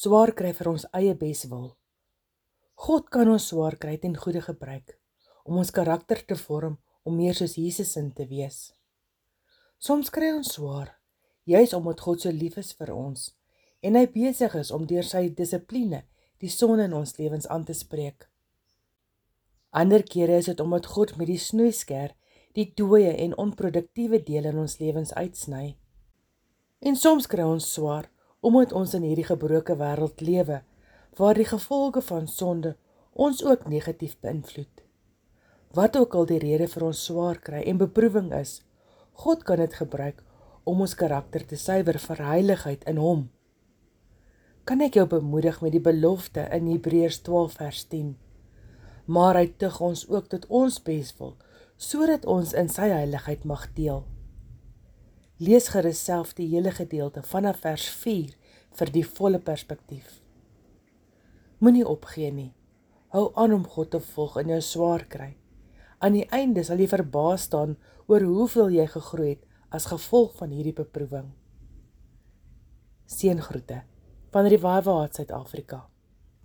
swaar kry vir ons eie beswil. God kan ons swaar kry ten goeie gebruik om ons karakter te vorm om meer soos Jesus in te wees. Soms kry ons swaar juis omdat God so lief is vir ons en hy besig is om deur sy dissipline die son in ons lewens aan te spreek. Ander kere is dit omdat God met die snoeisker die dooie en onproduktiewe dele in ons lewens uitsny. En soms kry ons swaar omdat ons in hierdie gebroke wêreld lewe waar die gevolge van sonde ons ook negatief beïnvloed. Wat ook al die rede vir ons swaar kry en beproewing is, God kan dit gebruik om ons karakter te suiwer vir heiligheid in Hom. Kan ek jou bemoedig met die belofte in Hebreërs 12 vers 10? Maar hy tug ons ook tot ons beswil sodat ons in sy heiligheid mag deel. Lees gerus self die hele gedeelte vanaf vers 4 vir die volle perspektief. Moenie opgee nie. Hou aan om God te volg in jou swaar kry. Aan die einde sal jy verbaas staan oor hoeveel jy gegroei het as gevolg van hierdie beproewing. Seëngroete van Revival Heart Suid-Afrika.